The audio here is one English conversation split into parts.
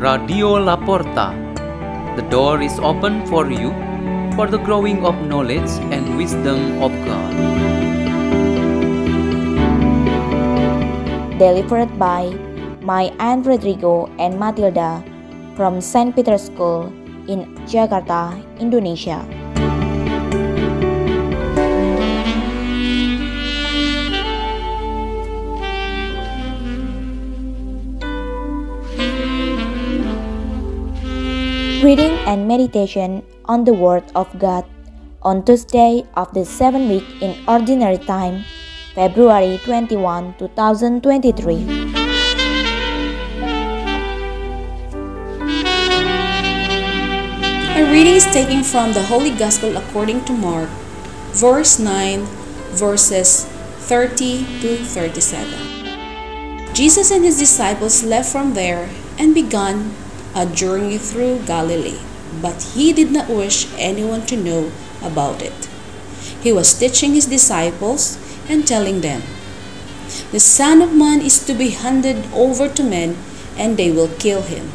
Radio Laporta. The door is open for you for the growing of knowledge and wisdom of God. Delivered by my Aunt Rodrigo and Matilda from St. Peter's School in Jakarta, Indonesia. Reading and meditation on the Word of God on Tuesday of the seventh week in Ordinary Time, February 21, 2023. A reading is taken from the Holy Gospel according to Mark, verse 9, verses 30 to 37. Jesus and his disciples left from there and began a journey through Galilee, but he did not wish anyone to know about it. He was teaching his disciples and telling them, The Son of Man is to be handed over to men, and they will kill him.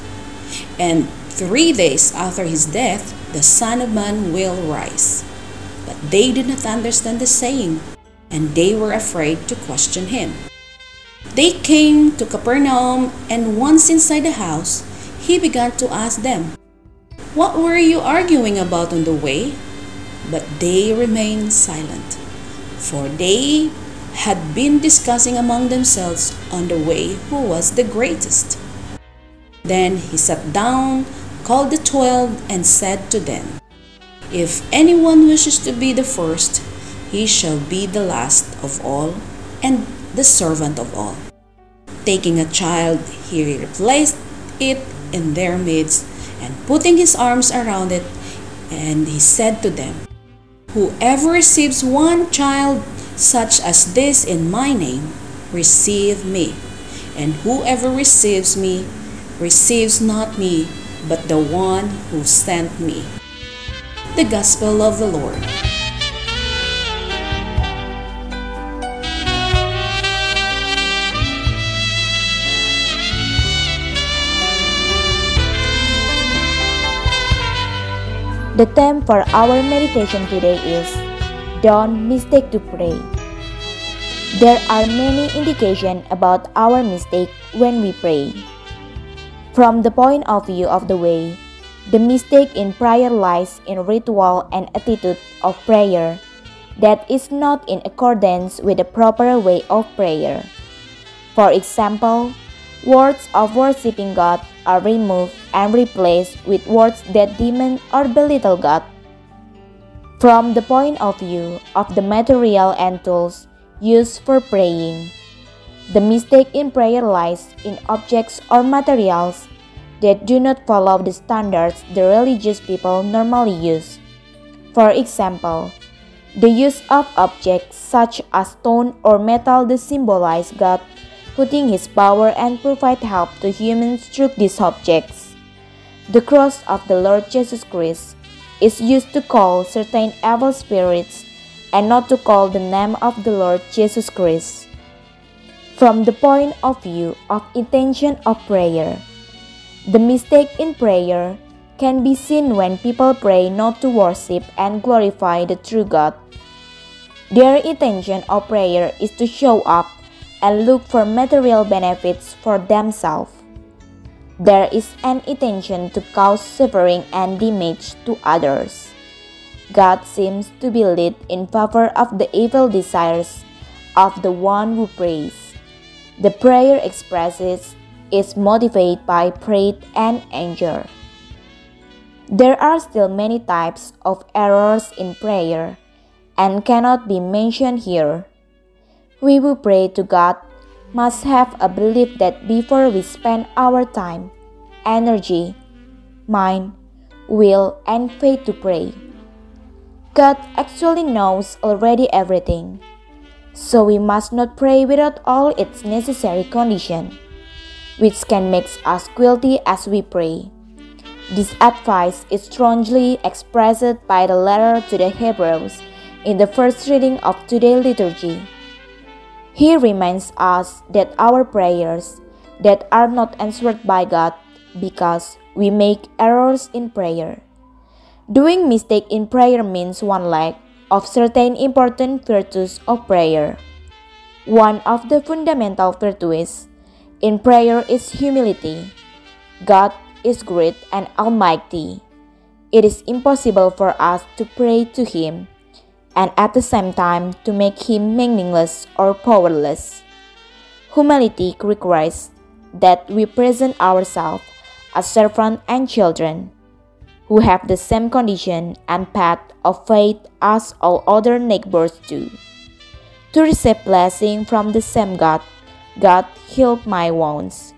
And three days after his death, the Son of Man will rise. But they did not understand the saying, and they were afraid to question him. They came to Capernaum, and once inside the house, he began to ask them, What were you arguing about on the way? But they remained silent, for they had been discussing among themselves on the way who was the greatest. Then he sat down, called the twelve, and said to them, If anyone wishes to be the first, he shall be the last of all and the servant of all. Taking a child, he replaced it in their midst and putting his arms around it, and he said to them, Whoever receives one child such as this in my name, receive me. And whoever receives me, receives not me, but the one who sent me. The Gospel of the Lord. The theme for our meditation today is Don't mistake to pray. There are many indications about our mistake when we pray. From the point of view of the way, the mistake in prayer lies in ritual and attitude of prayer that is not in accordance with the proper way of prayer. For example, words of worshiping God are removed and replaced with words that demon or belittle God. From the point of view of the material and tools used for praying, the mistake in prayer lies in objects or materials that do not follow the standards the religious people normally use. For example, the use of objects such as stone or metal that symbolize God putting his power and provide help to humans through these objects. The cross of the Lord Jesus Christ is used to call certain evil spirits and not to call the name of the Lord Jesus Christ. From the point of view of intention of prayer, the mistake in prayer can be seen when people pray not to worship and glorify the true God. Their intention of prayer is to show up and look for material benefits for themselves. There is an intention to cause suffering and damage to others. God seems to be led in favor of the evil desires of the one who prays. The prayer expresses is motivated by pride and anger. There are still many types of errors in prayer and cannot be mentioned here. We who pray to God must have a belief that before we spend our time, energy, mind, will, and faith to pray, God actually knows already everything. So we must not pray without all its necessary condition, which can make us guilty as we pray. This advice is strongly expressed by the letter to the Hebrews in the first reading of today's liturgy. He reminds us that our prayers that are not answered by God because we make errors in prayer. Doing mistake in prayer means one lack of certain important virtues of prayer. One of the fundamental virtues in prayer is humility. God is great and almighty. It is impossible for us to pray to Him and at the same time to make Him meaningless or powerless. Humility requires that we present ourselves as servants and children who have the same condition and path of faith as all other neighbors do. To receive blessing from the same God, God healed my wounds,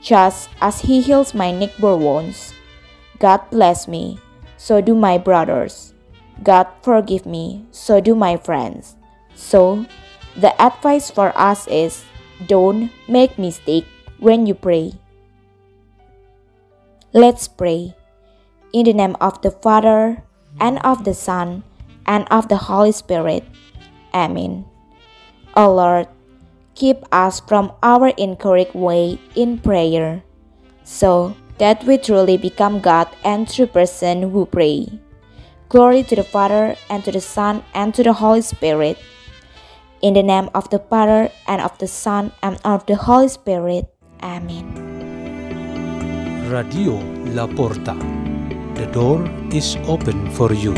just as He heals my neighbor wounds. God bless me, so do my brothers. God forgive me, so do my friends. So, the advice for us is don't make mistake when you pray. Let's pray. In the name of the Father, and of the Son, and of the Holy Spirit. Amen. O Lord, keep us from our incorrect way in prayer, so that we truly become God and true person who pray. Glory to the Father, and to the Son, and to the Holy Spirit. In the name of the Father, and of the Son, and of the Holy Spirit. Amen. Radio La Porta. The door is open for you.